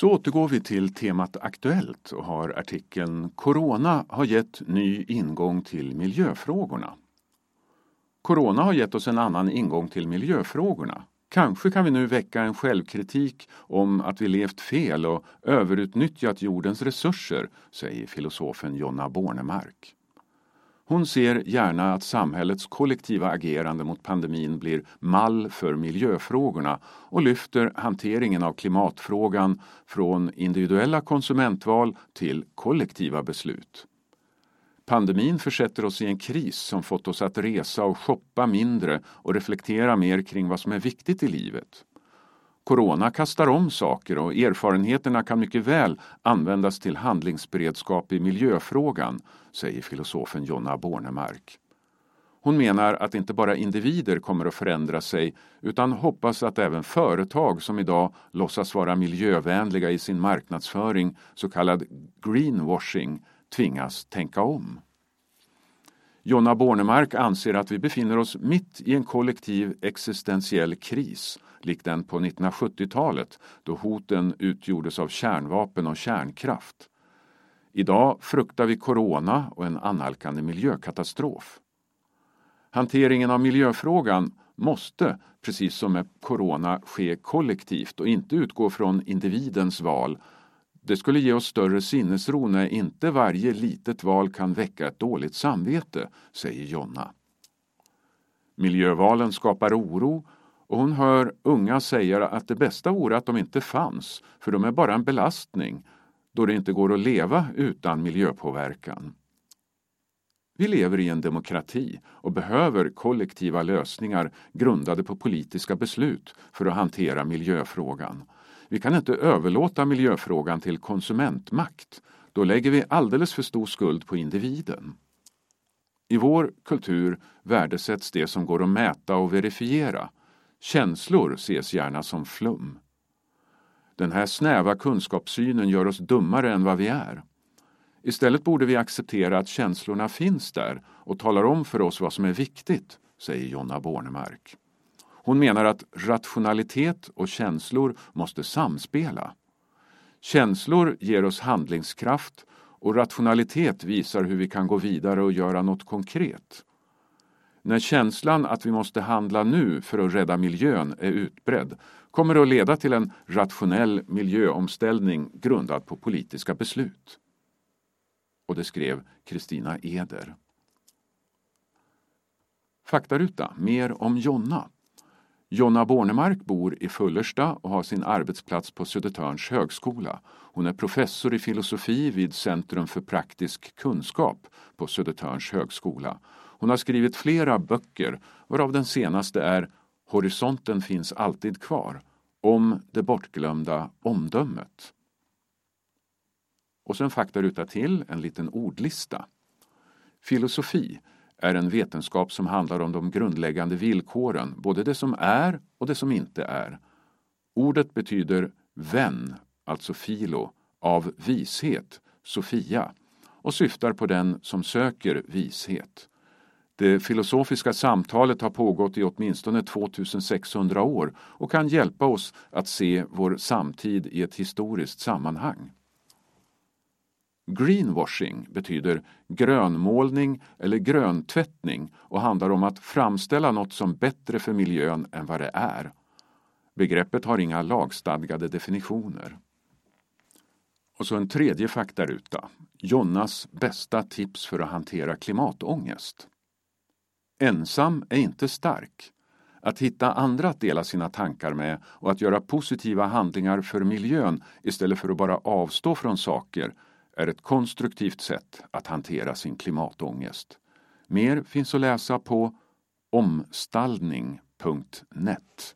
Så återgår vi till temat Aktuellt och har artikeln Corona har gett ny ingång till miljöfrågorna. Corona har gett oss en annan ingång till miljöfrågorna. Kanske kan vi nu väcka en självkritik om att vi levt fel och överutnyttjat jordens resurser, säger filosofen Jonna Bornemark. Hon ser gärna att samhällets kollektiva agerande mot pandemin blir mall för miljöfrågorna och lyfter hanteringen av klimatfrågan från individuella konsumentval till kollektiva beslut. Pandemin försätter oss i en kris som fått oss att resa och shoppa mindre och reflektera mer kring vad som är viktigt i livet. Corona kastar om saker och erfarenheterna kan mycket väl användas till handlingsberedskap i miljöfrågan, säger filosofen Jonna Bornemark. Hon menar att inte bara individer kommer att förändra sig utan hoppas att även företag som idag låtsas vara miljövänliga i sin marknadsföring, så kallad greenwashing, tvingas tänka om. Jonna Bornemark anser att vi befinner oss mitt i en kollektiv existentiell kris likt den på 1970-talet då hoten utgjordes av kärnvapen och kärnkraft. Idag fruktar vi corona och en annalkande miljökatastrof. Hanteringen av miljöfrågan måste, precis som med corona, ske kollektivt och inte utgå från individens val. Det skulle ge oss större sinnesro när inte varje litet val kan väcka ett dåligt samvete, säger Jonna. Miljövalen skapar oro och hon hör unga säga att det bästa vore att de inte fanns, för de är bara en belastning, då det inte går att leva utan miljöpåverkan. Vi lever i en demokrati och behöver kollektiva lösningar grundade på politiska beslut för att hantera miljöfrågan. Vi kan inte överlåta miljöfrågan till konsumentmakt. Då lägger vi alldeles för stor skuld på individen. I vår kultur värdesätts det som går att mäta och verifiera Känslor ses gärna som flum. Den här snäva kunskapssynen gör oss dummare än vad vi är. Istället borde vi acceptera att känslorna finns där och talar om för oss vad som är viktigt, säger Jonna Bornemark. Hon menar att rationalitet och känslor måste samspela. Känslor ger oss handlingskraft och rationalitet visar hur vi kan gå vidare och göra något konkret. När känslan att vi måste handla nu för att rädda miljön är utbredd kommer det att leda till en rationell miljöomställning grundad på politiska beslut. Och det skrev Kristina Eder. Faktaruta, mer om Jonna. Jonna Bornemark bor i Fullersta och har sin arbetsplats på Södertörns högskola. Hon är professor i filosofi vid Centrum för praktisk kunskap på Södertörns högskola hon har skrivit flera böcker, varav den senaste är Horisonten finns alltid kvar, om det bortglömda omdömet. Och sen faktaruta till en liten ordlista. Filosofi är en vetenskap som handlar om de grundläggande villkoren, både det som är och det som inte är. Ordet betyder vän, alltså filo, av vishet, Sofia, och syftar på den som söker vishet. Det filosofiska samtalet har pågått i åtminstone 2600 år och kan hjälpa oss att se vår samtid i ett historiskt sammanhang. Greenwashing betyder grönmålning eller gröntvättning och handlar om att framställa något som bättre för miljön än vad det är. Begreppet har inga lagstadgade definitioner. Och så en tredje faktaruta. Jonnas bästa tips för att hantera klimatångest. Ensam är inte stark. Att hitta andra att dela sina tankar med och att göra positiva handlingar för miljön istället för att bara avstå från saker är ett konstruktivt sätt att hantera sin klimatångest. Mer finns att läsa på omstallning.net